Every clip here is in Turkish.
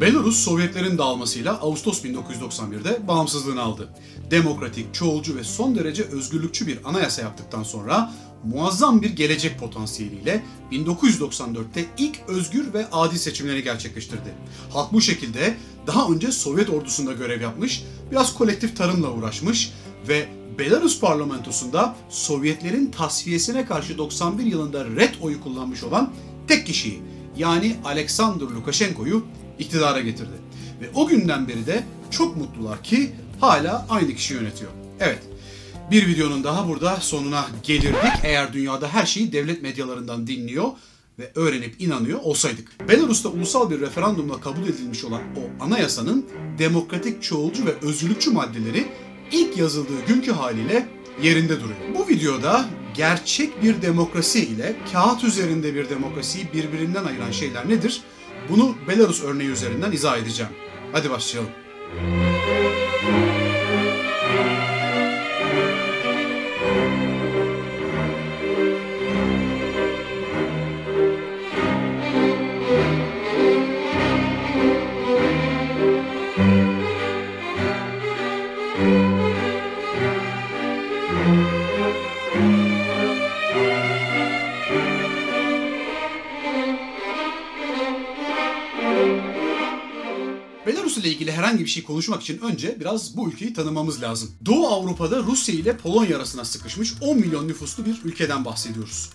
Belarus Sovyetlerin dağılmasıyla Ağustos 1991'de bağımsızlığını aldı. Demokratik, çoğulcu ve son derece özgürlükçü bir anayasa yaptıktan sonra muazzam bir gelecek potansiyeliyle 1994'te ilk özgür ve adil seçimleri gerçekleştirdi. Halk bu şekilde daha önce Sovyet ordusunda görev yapmış, biraz kolektif tarımla uğraşmış ve Belarus parlamentosunda Sovyetlerin tasfiyesine karşı 91 yılında red oyu kullanmış olan tek kişiyi yani Alexander Lukashenko'yu iktidara getirdi. Ve o günden beri de çok mutlular ki hala aynı kişi yönetiyor. Evet, bir videonun daha burada sonuna gelirdik eğer dünyada her şeyi devlet medyalarından dinliyor ve öğrenip inanıyor olsaydık. Belarus'ta ulusal bir referandumla kabul edilmiş olan o anayasanın demokratik, çoğulcu ve özgürlükçü maddeleri ilk yazıldığı günkü haliyle yerinde duruyor. Bu videoda gerçek bir demokrasi ile kağıt üzerinde bir demokrasiyi birbirinden ayıran şeyler nedir? Bunu Belarus örneği üzerinden izah edeceğim. Hadi başlayalım. Bir şey konuşmak için önce biraz bu ülkeyi tanımamız lazım. Doğu Avrupa'da Rusya ile Polonya arasına sıkışmış 10 milyon nüfuslu bir ülkeden bahsediyoruz.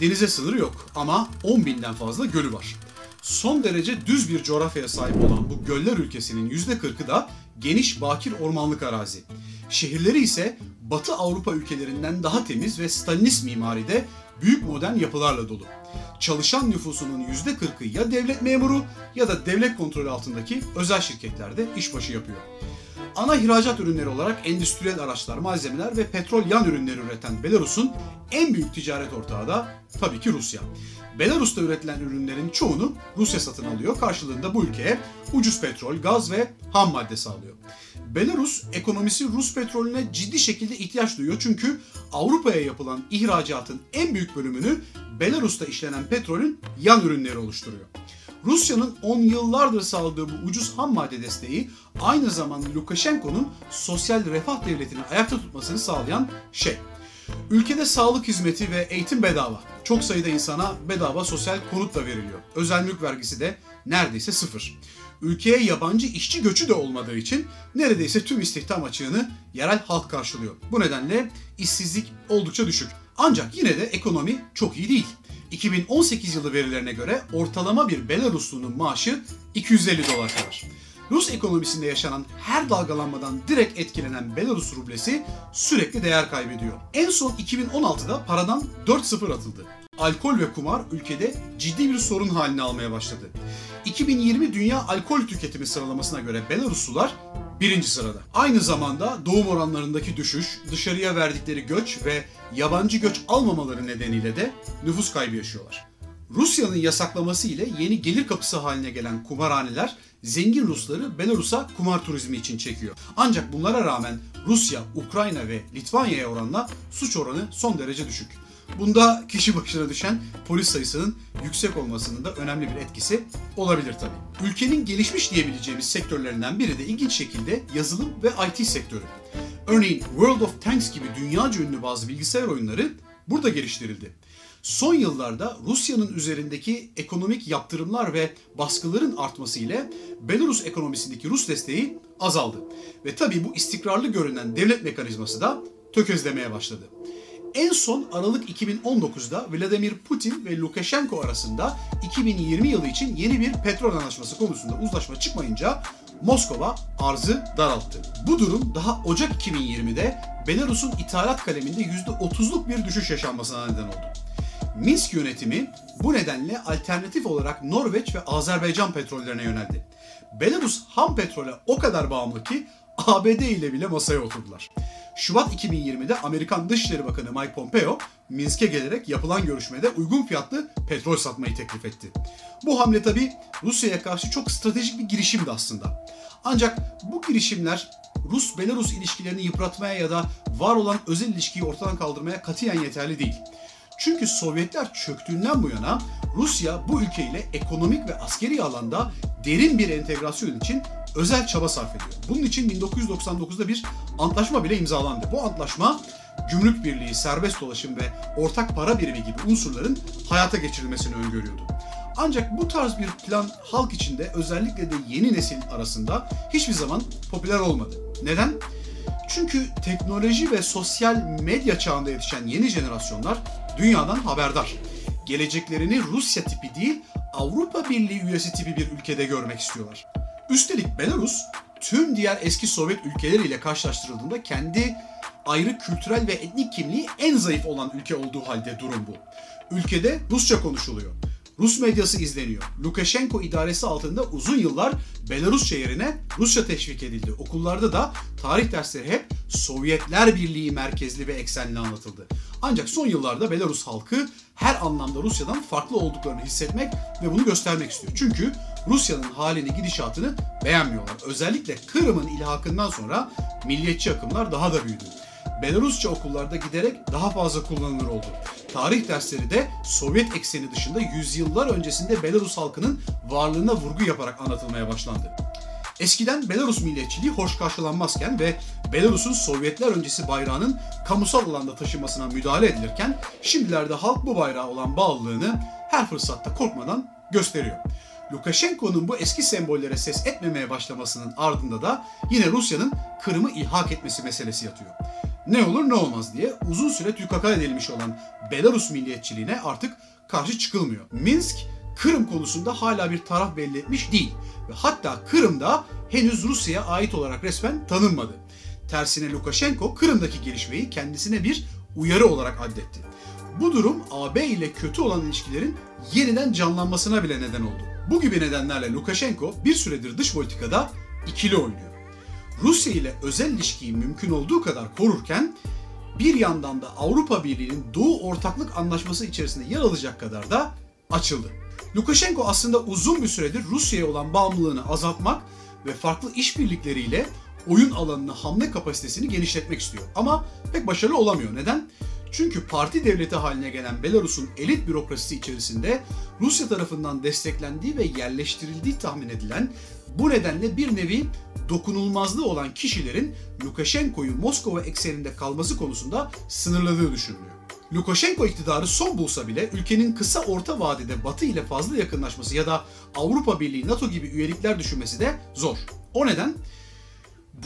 Denize sınırı yok ama 10 binden fazla gölü var. Son derece düz bir coğrafyaya sahip olan bu göller ülkesinin %40'ı da geniş bakir ormanlık arazi. Şehirleri ise Batı Avrupa ülkelerinden daha temiz ve Stalinist mimaride büyük modern yapılarla dolu. Çalışan nüfusunun %40'ı ya devlet memuru ya da devlet kontrolü altındaki özel şirketlerde işbaşı yapıyor. Ana ihracat ürünleri olarak endüstriyel araçlar, malzemeler ve petrol yan ürünleri üreten Belarus'un en büyük ticaret ortağı da tabii ki Rusya. Belarus'ta üretilen ürünlerin çoğunu Rusya satın alıyor. Karşılığında bu ülkeye ucuz petrol, gaz ve ham madde sağlıyor. Belarus ekonomisi Rus petrolüne ciddi şekilde ihtiyaç duyuyor. Çünkü Avrupa'ya yapılan ihracatın en büyük bölümünü Belarus'ta işlenen petrolün yan ürünleri oluşturuyor. Rusya'nın 10 yıllardır sağladığı bu ucuz ham madde desteği aynı zamanda Lukashenko'nun sosyal refah devletini ayakta tutmasını sağlayan şey. Ülkede sağlık hizmeti ve eğitim bedava. Çok sayıda insana bedava sosyal konut da veriliyor. Özel mülk vergisi de neredeyse sıfır. Ülkeye yabancı işçi göçü de olmadığı için neredeyse tüm istihdam açığını yerel halk karşılıyor. Bu nedenle işsizlik oldukça düşük. Ancak yine de ekonomi çok iyi değil. 2018 yılı verilerine göre ortalama bir Belaruslu'nun maaşı 250 dolar kadar. Rus ekonomisinde yaşanan her dalgalanmadan direkt etkilenen Belarus rublesi sürekli değer kaybediyor. En son 2016'da paradan 4-0 atıldı. Alkol ve kumar ülkede ciddi bir sorun haline almaya başladı. 2020 Dünya Alkol Tüketimi sıralamasına göre Belaruslular birinci sırada. Aynı zamanda doğum oranlarındaki düşüş, dışarıya verdikleri göç ve yabancı göç almamaları nedeniyle de nüfus kaybı yaşıyorlar. Rusya'nın yasaklaması ile yeni gelir kapısı haline gelen kumarhaneler zengin Rusları Belarus'a kumar turizmi için çekiyor. Ancak bunlara rağmen Rusya, Ukrayna ve Litvanya'ya oranla suç oranı son derece düşük. Bunda kişi başına düşen polis sayısının yüksek olmasının da önemli bir etkisi olabilir tabii. Ülkenin gelişmiş diyebileceğimiz sektörlerinden biri de ilginç şekilde yazılım ve IT sektörü. Örneğin World of Tanks gibi dünyaca ünlü bazı bilgisayar oyunları burada geliştirildi. Son yıllarda Rusya'nın üzerindeki ekonomik yaptırımlar ve baskıların artması ile Belarus ekonomisindeki Rus desteği azaldı. Ve tabii bu istikrarlı görünen devlet mekanizması da tökezlemeye başladı. En son Aralık 2019'da Vladimir Putin ve Lukashenko arasında 2020 yılı için yeni bir petrol anlaşması konusunda uzlaşma çıkmayınca Moskova arzı daralttı. Bu durum daha Ocak 2020'de Belarus'un ithalat kaleminde %30'luk bir düşüş yaşanmasına neden oldu. Minsk yönetimi bu nedenle alternatif olarak Norveç ve Azerbaycan petrollerine yöneldi. Belarus ham petrole o kadar bağımlı ki ABD ile bile masaya oturdular. Şubat 2020'de Amerikan Dışişleri Bakanı Mike Pompeo, Minsk'e gelerek yapılan görüşmede uygun fiyatlı petrol satmayı teklif etti. Bu hamle tabi Rusya'ya karşı çok stratejik bir girişimdi aslında. Ancak bu girişimler Rus-Belarus ilişkilerini yıpratmaya ya da var olan özel ilişkiyi ortadan kaldırmaya katiyen yeterli değil. Çünkü Sovyetler çöktüğünden bu yana Rusya bu ülkeyle ekonomik ve askeri alanda derin bir entegrasyon için özel çaba sarf ediyor. Bunun için 1999'da bir antlaşma bile imzalandı. Bu antlaşma gümrük birliği, serbest dolaşım ve ortak para birimi gibi unsurların hayata geçirilmesini öngörüyordu. Ancak bu tarz bir plan halk içinde özellikle de yeni nesil arasında hiçbir zaman popüler olmadı. Neden? Çünkü teknoloji ve sosyal medya çağında yetişen yeni jenerasyonlar dünyadan haberdar. Geleceklerini Rusya tipi değil, Avrupa Birliği üyesi tipi bir ülkede görmek istiyorlar. Üstelik Belarus tüm diğer eski Sovyet ülkeleriyle karşılaştırıldığında kendi ayrı kültürel ve etnik kimliği en zayıf olan ülke olduğu halde durum bu. Ülkede Rusça konuşuluyor. Rus medyası izleniyor. Lukashenko idaresi altında uzun yıllar Belarusça yerine Rusça teşvik edildi. Okullarda da tarih dersleri hep Sovyetler Birliği merkezli ve eksenli anlatıldı. Ancak son yıllarda Belarus halkı her anlamda Rusya'dan farklı olduklarını hissetmek ve bunu göstermek istiyor. Çünkü Rusya'nın halini, gidişatını beğenmiyorlar. Özellikle Kırım'ın ilhakından sonra milliyetçi akımlar daha da büyüdü. Belarusça okullarda giderek daha fazla kullanılır oldu. Tarih dersleri de Sovyet ekseni dışında yüzyıllar öncesinde Belarus halkının varlığına vurgu yaparak anlatılmaya başlandı. Eskiden Belarus milliyetçiliği hoş karşılanmazken ve Belarus'un Sovyetler öncesi bayrağının kamusal alanda taşımasına müdahale edilirken şimdilerde halk bu bayrağa olan bağlılığını her fırsatta korkmadan gösteriyor. Lukashenko'nun bu eski sembollere ses etmemeye başlamasının ardında da yine Rusya'nın Kırım'ı ilhak etmesi meselesi yatıyor. Ne olur ne olmaz diye uzun süre tükaka edilmiş olan Belarus milliyetçiliğine artık karşı çıkılmıyor. Minsk Kırım konusunda hala bir taraf belli etmiş değil ve hatta Kırım'da henüz Rusya'ya ait olarak resmen tanınmadı. Tersine Lukashenko Kırım'daki gelişmeyi kendisine bir uyarı olarak addetti. Bu durum AB ile kötü olan ilişkilerin yeniden canlanmasına bile neden oldu. Bu gibi nedenlerle Lukashenko bir süredir dış politikada ikili oynuyor. Rusya ile özel ilişkiyi mümkün olduğu kadar korurken bir yandan da Avrupa Birliği'nin Doğu Ortaklık Anlaşması içerisinde yer alacak kadar da açıldı. Lukashenko aslında uzun bir süredir Rusya'ya olan bağımlılığını azaltmak ve farklı işbirlikleriyle oyun alanını hamle kapasitesini genişletmek istiyor. Ama pek başarılı olamıyor. Neden? Çünkü parti devleti haline gelen Belarus'un elit bürokrasisi içerisinde Rusya tarafından desteklendiği ve yerleştirildiği tahmin edilen bu nedenle bir nevi dokunulmazlığı olan kişilerin Lukashenko'yu Moskova ekseninde kalması konusunda sınırladığı düşünülüyor. Lukashenko iktidarı son bulsa bile ülkenin kısa orta vadede Batı ile fazla yakınlaşması ya da Avrupa Birliği, NATO gibi üyelikler düşünmesi de zor. O neden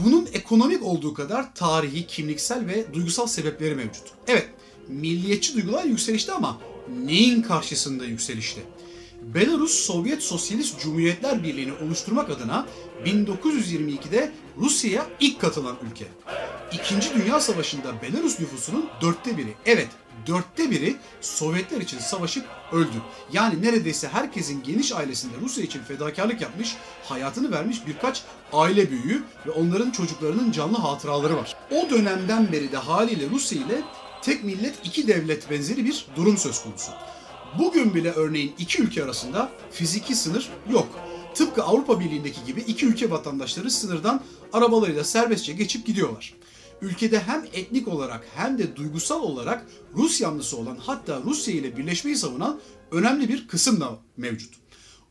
bunun ekonomik olduğu kadar tarihi, kimliksel ve duygusal sebepleri mevcut. Evet, milliyetçi duygular yükselişte ama neyin karşısında yükselişte? Belarus Sovyet Sosyalist Cumhuriyetler Birliği'ni oluşturmak adına 1922'de Rusya'ya ilk katılan ülke. İkinci Dünya Savaşı'nda Belarus nüfusunun dörtte biri, evet dörtte biri Sovyetler için savaşıp öldü. Yani neredeyse herkesin geniş ailesinde Rusya için fedakarlık yapmış, hayatını vermiş birkaç aile büyüğü ve onların çocuklarının canlı hatıraları var. O dönemden beri de haliyle Rusya ile tek millet iki devlet benzeri bir durum söz konusu. Bugün bile örneğin iki ülke arasında fiziki sınır yok. Tıpkı Avrupa Birliği'ndeki gibi iki ülke vatandaşları sınırdan arabalarıyla serbestçe geçip gidiyorlar. Ülkede hem etnik olarak hem de duygusal olarak Rus yanlısı olan hatta Rusya ile birleşmeyi savunan önemli bir kısım da mevcut.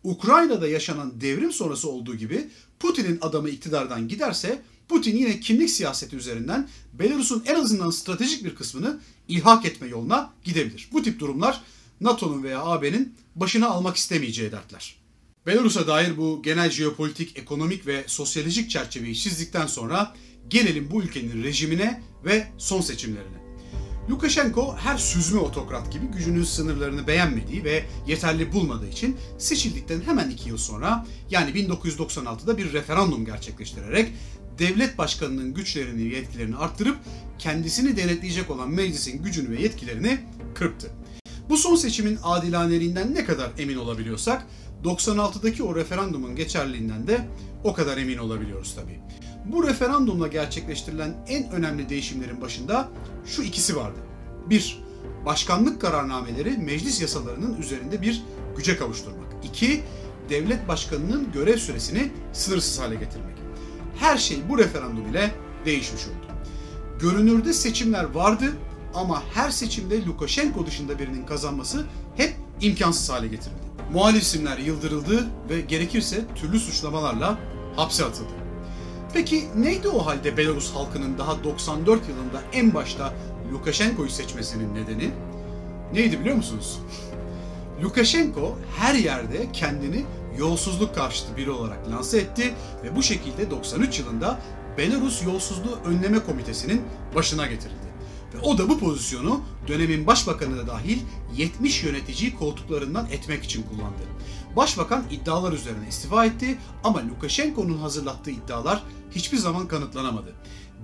Ukrayna'da yaşanan devrim sonrası olduğu gibi Putin'in adamı iktidardan giderse Putin yine kimlik siyaseti üzerinden Belarus'un en azından stratejik bir kısmını ilhak etme yoluna gidebilir. Bu tip durumlar NATO'nun veya AB'nin başına almak istemeyeceği dertler. Belarus'a dair bu genel jeopolitik, ekonomik ve sosyolojik çerçeveyi çizdikten sonra gelelim bu ülkenin rejimine ve son seçimlerine. Lukashenko her süzme otokrat gibi gücünün sınırlarını beğenmediği ve yeterli bulmadığı için seçildikten hemen iki yıl sonra yani 1996'da bir referandum gerçekleştirerek devlet başkanının güçlerini yetkilerini arttırıp kendisini denetleyecek olan meclisin gücünü ve yetkilerini kırptı. Bu son seçimin adilaneliğinden ne kadar emin olabiliyorsak 96'daki o referandumun geçerliliğinden de o kadar emin olabiliyoruz tabii. Bu referandumla gerçekleştirilen en önemli değişimlerin başında şu ikisi vardı. 1. Başkanlık kararnameleri meclis yasalarının üzerinde bir güce kavuşturmak. 2. Devlet başkanının görev süresini sınırsız hale getirmek. Her şey bu referandum ile değişmiş oldu. Görünürde seçimler vardı ama her seçimde Lukashenko dışında birinin kazanması hep imkansız hale getirildi. Muhalif isimler yıldırıldı ve gerekirse türlü suçlamalarla hapse atıldı. Peki neydi o halde Belarus halkının daha 94 yılında en başta Lukashenko'yu seçmesinin nedeni? Neydi biliyor musunuz? Lukashenko her yerde kendini yolsuzluk karşıtı biri olarak lanse etti ve bu şekilde 93 yılında Belarus Yolsuzluğu Önleme Komitesi'nin başına getirildi. Ve o da bu pozisyonu dönemin başbakanı da dahil 70 yöneticiyi koltuklarından etmek için kullandı. Başbakan iddialar üzerine istifa etti ama Lukashenko'nun hazırlattığı iddialar hiçbir zaman kanıtlanamadı.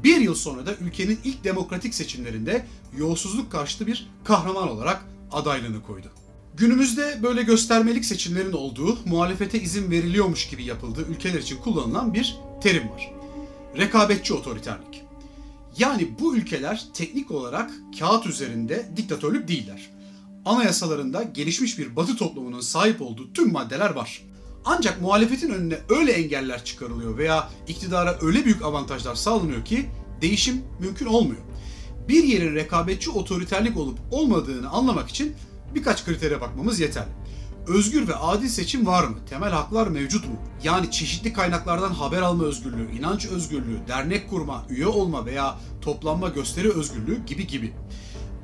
Bir yıl sonra da ülkenin ilk demokratik seçimlerinde yolsuzluk karşıtı bir kahraman olarak adaylığını koydu. Günümüzde böyle göstermelik seçimlerin olduğu, muhalefete izin veriliyormuş gibi yapıldığı ülkeler için kullanılan bir terim var. Rekabetçi otoriterlik. Yani bu ülkeler teknik olarak kağıt üzerinde diktatörlük değiller. Anayasalarında gelişmiş bir batı toplumunun sahip olduğu tüm maddeler var. Ancak muhalefetin önüne öyle engeller çıkarılıyor veya iktidara öyle büyük avantajlar sağlanıyor ki değişim mümkün olmuyor. Bir yerin rekabetçi otoriterlik olup olmadığını anlamak için birkaç kritere bakmamız yeterli. Özgür ve adil seçim var mı? Temel haklar mevcut mu? Yani çeşitli kaynaklardan haber alma özgürlüğü, inanç özgürlüğü, dernek kurma, üye olma veya toplanma gösteri özgürlüğü gibi gibi.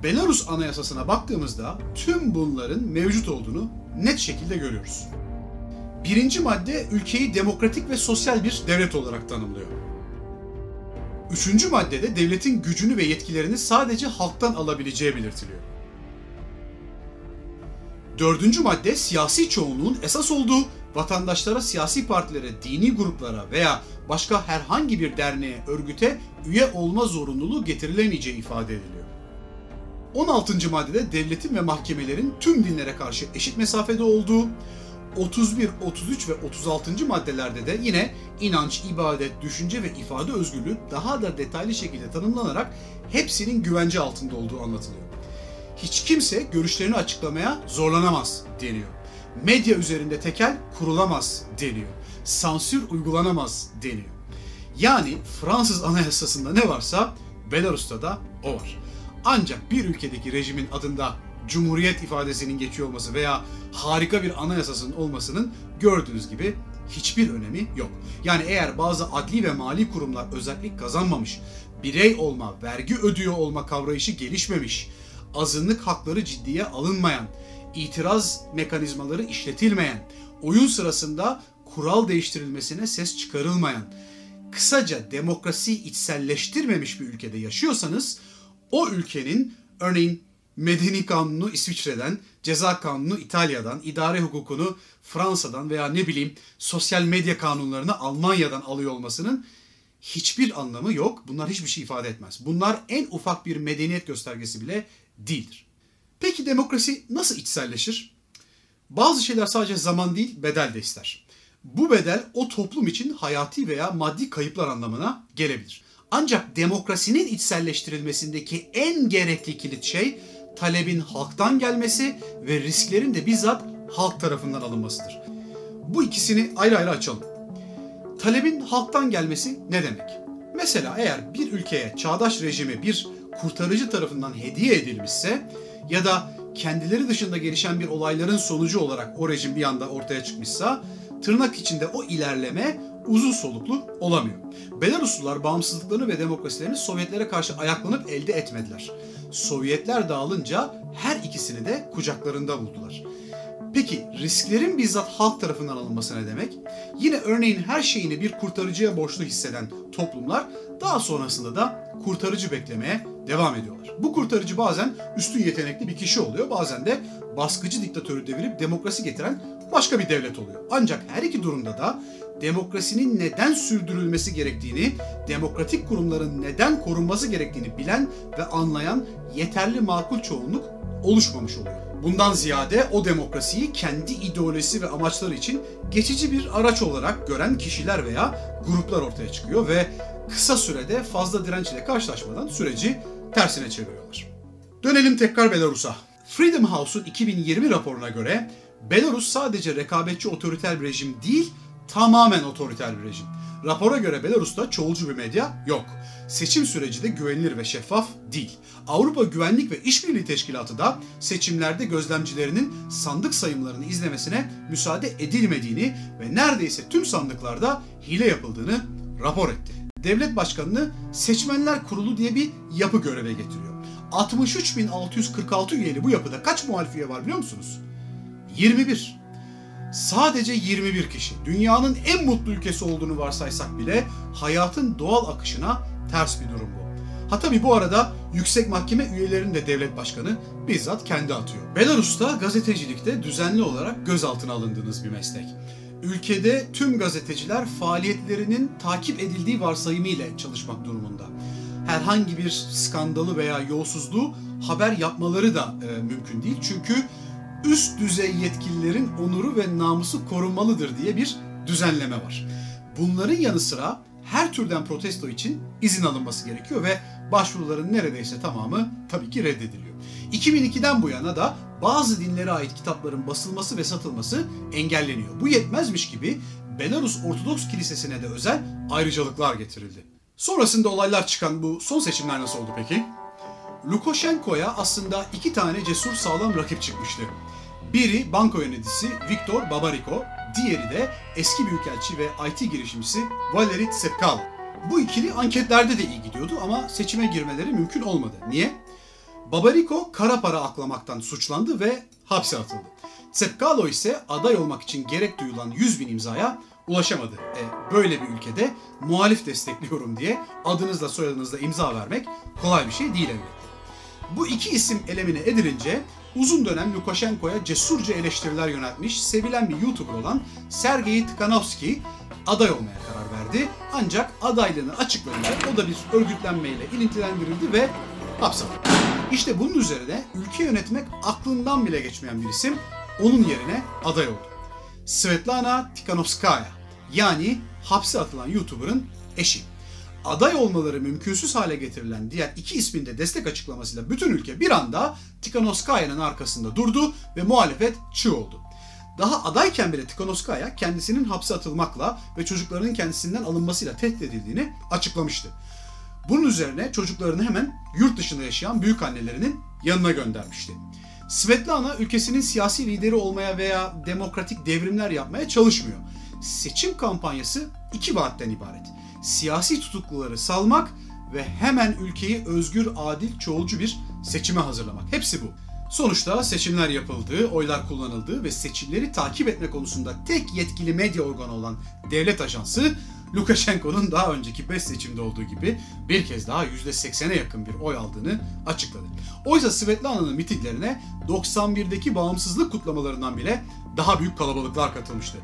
Belarus Anayasası'na baktığımızda tüm bunların mevcut olduğunu net şekilde görüyoruz. Birinci madde ülkeyi demokratik ve sosyal bir devlet olarak tanımlıyor. Üçüncü maddede devletin gücünü ve yetkilerini sadece halktan alabileceği belirtiliyor. Dördüncü madde siyasi çoğunluğun esas olduğu vatandaşlara, siyasi partilere, dini gruplara veya başka herhangi bir derneğe, örgüte üye olma zorunluluğu getirilemeyeceği ifade ediliyor. 16. maddede devletin ve mahkemelerin tüm dinlere karşı eşit mesafede olduğu, 31, 33 ve 36. maddelerde de yine inanç, ibadet, düşünce ve ifade özgürlüğü daha da detaylı şekilde tanımlanarak hepsinin güvence altında olduğu anlatılıyor. Hiç kimse görüşlerini açıklamaya zorlanamaz deniyor. Medya üzerinde tekel kurulamaz deniyor. Sansür uygulanamaz deniyor. Yani Fransız anayasasında ne varsa Belarus'ta da o var. Ancak bir ülkedeki rejimin adında Cumhuriyet ifadesinin geçiyor olması veya harika bir anayasasının olmasının gördüğünüz gibi hiçbir önemi yok. Yani eğer bazı adli ve mali kurumlar özellik kazanmamış, birey olma, vergi ödüyor olma kavrayışı gelişmemiş, azınlık hakları ciddiye alınmayan, itiraz mekanizmaları işletilmeyen, oyun sırasında kural değiştirilmesine ses çıkarılmayan, kısaca demokrasiyi içselleştirmemiş bir ülkede yaşıyorsanız o ülkenin örneğin medeni kanunu İsviçre'den, ceza kanunu İtalya'dan, idare hukukunu Fransa'dan veya ne bileyim sosyal medya kanunlarını Almanya'dan alıyor olmasının hiçbir anlamı yok. Bunlar hiçbir şey ifade etmez. Bunlar en ufak bir medeniyet göstergesi bile değildir. Peki demokrasi nasıl içselleşir? Bazı şeyler sadece zaman değil, bedel de ister. Bu bedel o toplum için hayati veya maddi kayıplar anlamına gelebilir. Ancak demokrasinin içselleştirilmesindeki en gerekli kilit şey talebin halktan gelmesi ve risklerin de bizzat halk tarafından alınmasıdır. Bu ikisini ayrı ayrı açalım. Talebin halktan gelmesi ne demek? Mesela eğer bir ülkeye çağdaş rejimi bir kurtarıcı tarafından hediye edilmişse ya da kendileri dışında gelişen bir olayların sonucu olarak o rejim bir anda ortaya çıkmışsa tırnak içinde o ilerleme uzun soluklu olamıyor. Belaruslular bağımsızlıklarını ve demokrasilerini Sovyetlere karşı ayaklanıp elde etmediler. Sovyetler dağılınca her ikisini de kucaklarında buldular. Peki risklerin bizzat halk tarafından alınması ne demek? Yine örneğin her şeyini bir kurtarıcıya borçlu hisseden toplumlar daha sonrasında da kurtarıcı beklemeye devam ediyorlar. Bu kurtarıcı bazen üstün yetenekli bir kişi oluyor, bazen de baskıcı diktatörü devirip demokrasi getiren başka bir devlet oluyor. Ancak her iki durumda da demokrasinin neden sürdürülmesi gerektiğini, demokratik kurumların neden korunması gerektiğini bilen ve anlayan yeterli makul çoğunluk oluşmamış oluyor. Bundan ziyade o demokrasiyi kendi ideolojisi ve amaçları için geçici bir araç olarak gören kişiler veya gruplar ortaya çıkıyor ve kısa sürede fazla direnç ile karşılaşmadan süreci tersine çeviriyorlar. Dönelim tekrar Belarus'a. Freedom House'un 2020 raporuna göre Belarus sadece rekabetçi otoriter bir rejim değil, tamamen otoriter bir rejim. Rapora göre Belarus'ta çoğulcu bir medya yok. Seçim süreci de güvenilir ve şeffaf değil. Avrupa Güvenlik ve İşbirliği Teşkilatı da seçimlerde gözlemcilerinin sandık sayımlarını izlemesine müsaade edilmediğini ve neredeyse tüm sandıklarda hile yapıldığını rapor etti. Devlet Başkanı'nı Seçmenler Kurulu diye bir yapı göreve getiriyor. 63.646 üyeli bu yapıda kaç muhalif üye var biliyor musunuz? 21. Sadece 21 kişi. Dünyanın en mutlu ülkesi olduğunu varsaysak bile hayatın doğal akışına ters bir durum bu. Ha tabi bu arada yüksek mahkeme üyelerinin de devlet başkanı bizzat kendi atıyor. Belarus'ta gazetecilikte düzenli olarak gözaltına alındığınız bir meslek. Ülkede tüm gazeteciler faaliyetlerinin takip edildiği varsayımıyla çalışmak durumunda. Herhangi bir skandalı veya yolsuzluğu haber yapmaları da e, mümkün değil. Çünkü üst düzey yetkililerin onuru ve namusu korunmalıdır diye bir düzenleme var. Bunların yanı sıra her türden protesto için izin alınması gerekiyor ve başvuruların neredeyse tamamı tabii ki reddediliyor. 2002'den bu yana da bazı dinlere ait kitapların basılması ve satılması engelleniyor. Bu yetmezmiş gibi Belarus Ortodoks Kilisesi'ne de özel ayrıcalıklar getirildi. Sonrasında olaylar çıkan bu son seçimler nasıl oldu peki? Lukashenko'ya aslında iki tane cesur sağlam rakip çıkmıştı. Biri banka yöneticisi Viktor Babariko, diğeri de eski büyükelçi ve IT girişimcisi Valery Tsepkalo. Bu ikili anketlerde de iyi gidiyordu ama seçime girmeleri mümkün olmadı. Niye? Babariko kara para aklamaktan suçlandı ve hapse atıldı. Tsepkalo ise aday olmak için gerek duyulan 100 bin imzaya ulaşamadı. E, böyle bir ülkede muhalif destekliyorum diye adınızla soyadınızla imza vermek kolay bir şey değil elbette. Bu iki isim elemine edilince uzun dönem Lukashenko'ya cesurca eleştiriler yöneltmiş sevilen bir YouTuber olan Sergey Tikhanovsky aday olmaya karar verdi. Ancak adaylığını açıklayınca o da bir örgütlenmeyle ilintilendirildi ve hapse atıldı. İşte bunun üzerine ülke yönetmek aklından bile geçmeyen bir isim onun yerine aday oldu. Svetlana Tikhanovskaya yani hapse atılan YouTuber'ın eşi. Aday olmaları mümkünsüz hale getirilen diğer iki ismin de destek açıklamasıyla bütün ülke bir anda Tikhanovskaya'nın arkasında durdu ve muhalefet çığ oldu. Daha adayken bile Tikhanovskaya kendisinin hapse atılmakla ve çocuklarının kendisinden alınmasıyla tehdit edildiğini açıklamıştı. Bunun üzerine çocuklarını hemen yurt dışında yaşayan büyük annelerinin yanına göndermişti. Svetlana ülkesinin siyasi lideri olmaya veya demokratik devrimler yapmaya çalışmıyor. Seçim kampanyası iki vaatten ibaret. Siyasi tutukluları salmak ve hemen ülkeyi özgür, adil, çoğulcu bir seçime hazırlamak. Hepsi bu. Sonuçta seçimler yapıldı, oylar kullanıldı ve seçimleri takip etme konusunda tek yetkili medya organı olan devlet ajansı Lukashenko'nun daha önceki 5 seçimde olduğu gibi bir kez daha %80'e yakın bir oy aldığını açıkladı. Oysa Svetlana'nın mitinglerine 91'deki bağımsızlık kutlamalarından bile daha büyük kalabalıklar katılmıştı.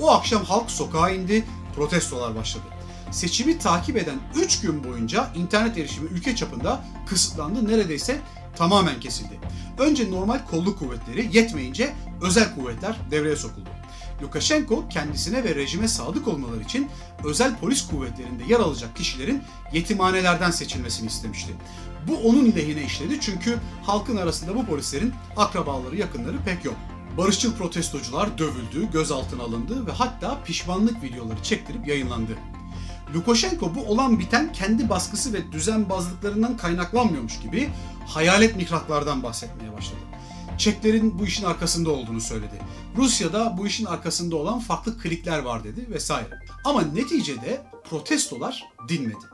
O akşam halk sokağa indi, protestolar başladı. Seçimi takip eden 3 gün boyunca internet erişimi ülke çapında kısıtlandı, neredeyse tamamen kesildi. Önce normal kolluk kuvvetleri yetmeyince özel kuvvetler devreye sokuldu. Lukashenko kendisine ve rejime sadık olmaları için özel polis kuvvetlerinde yer alacak kişilerin yetimhanelerden seçilmesini istemişti. Bu onun lehine işledi çünkü halkın arasında bu polislerin akrabaları, yakınları pek yok. Barışçıl protestocular dövüldü, gözaltına alındı ve hatta pişmanlık videoları çektirip yayınlandı. Lukashenko bu olan biten kendi baskısı ve düzenbazlıklarından kaynaklanmıyormuş gibi hayalet mihraklardan bahsetmeye başladı. Çeklerin bu işin arkasında olduğunu söyledi. Rusya'da bu işin arkasında olan farklı klikler var dedi vesaire. Ama neticede protestolar dinmedi.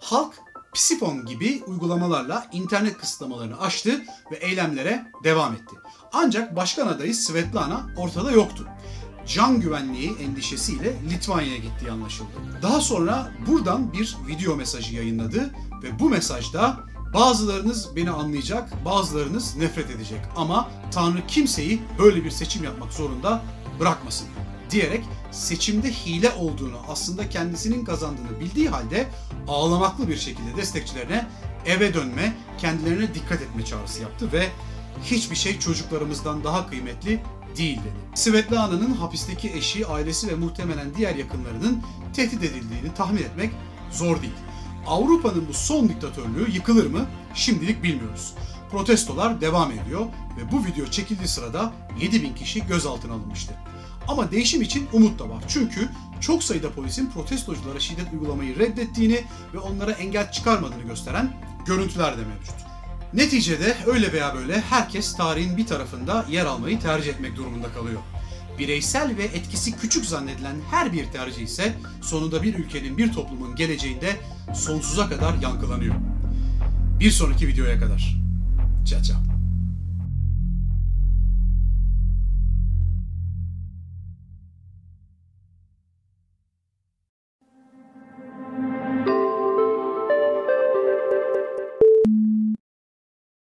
Halk Psifon gibi uygulamalarla internet kısıtlamalarını aştı ve eylemlere devam etti. Ancak başkan adayı Svetlana ortada yoktu. Can güvenliği endişesiyle Litvanya'ya gittiği anlaşıldı. Daha sonra buradan bir video mesajı yayınladı ve bu mesajda Bazılarınız beni anlayacak, bazılarınız nefret edecek ama Tanrı kimseyi böyle bir seçim yapmak zorunda bırakmasın diyerek seçimde hile olduğunu aslında kendisinin kazandığını bildiği halde ağlamaklı bir şekilde destekçilerine eve dönme, kendilerine dikkat etme çağrısı yaptı ve hiçbir şey çocuklarımızdan daha kıymetli değil dedi. Svetlana'nın hapisteki eşi, ailesi ve muhtemelen diğer yakınlarının tehdit edildiğini tahmin etmek zor değil. Avrupa'nın bu son diktatörlüğü yıkılır mı? Şimdilik bilmiyoruz. Protestolar devam ediyor ve bu video çekildiği sırada 7000 kişi gözaltına alınmıştı. Ama değişim için umut da var. Çünkü çok sayıda polisin protestoculara şiddet uygulamayı reddettiğini ve onlara engel çıkarmadığını gösteren görüntüler de mevcut. Neticede öyle veya böyle herkes tarihin bir tarafında yer almayı tercih etmek durumunda kalıyor. Bireysel ve etkisi küçük zannedilen her bir tercih ise sonunda bir ülkenin, bir toplumun geleceğinde sonsuza kadar yankılanıyor. Bir sonraki videoya kadar. Ciao ciao.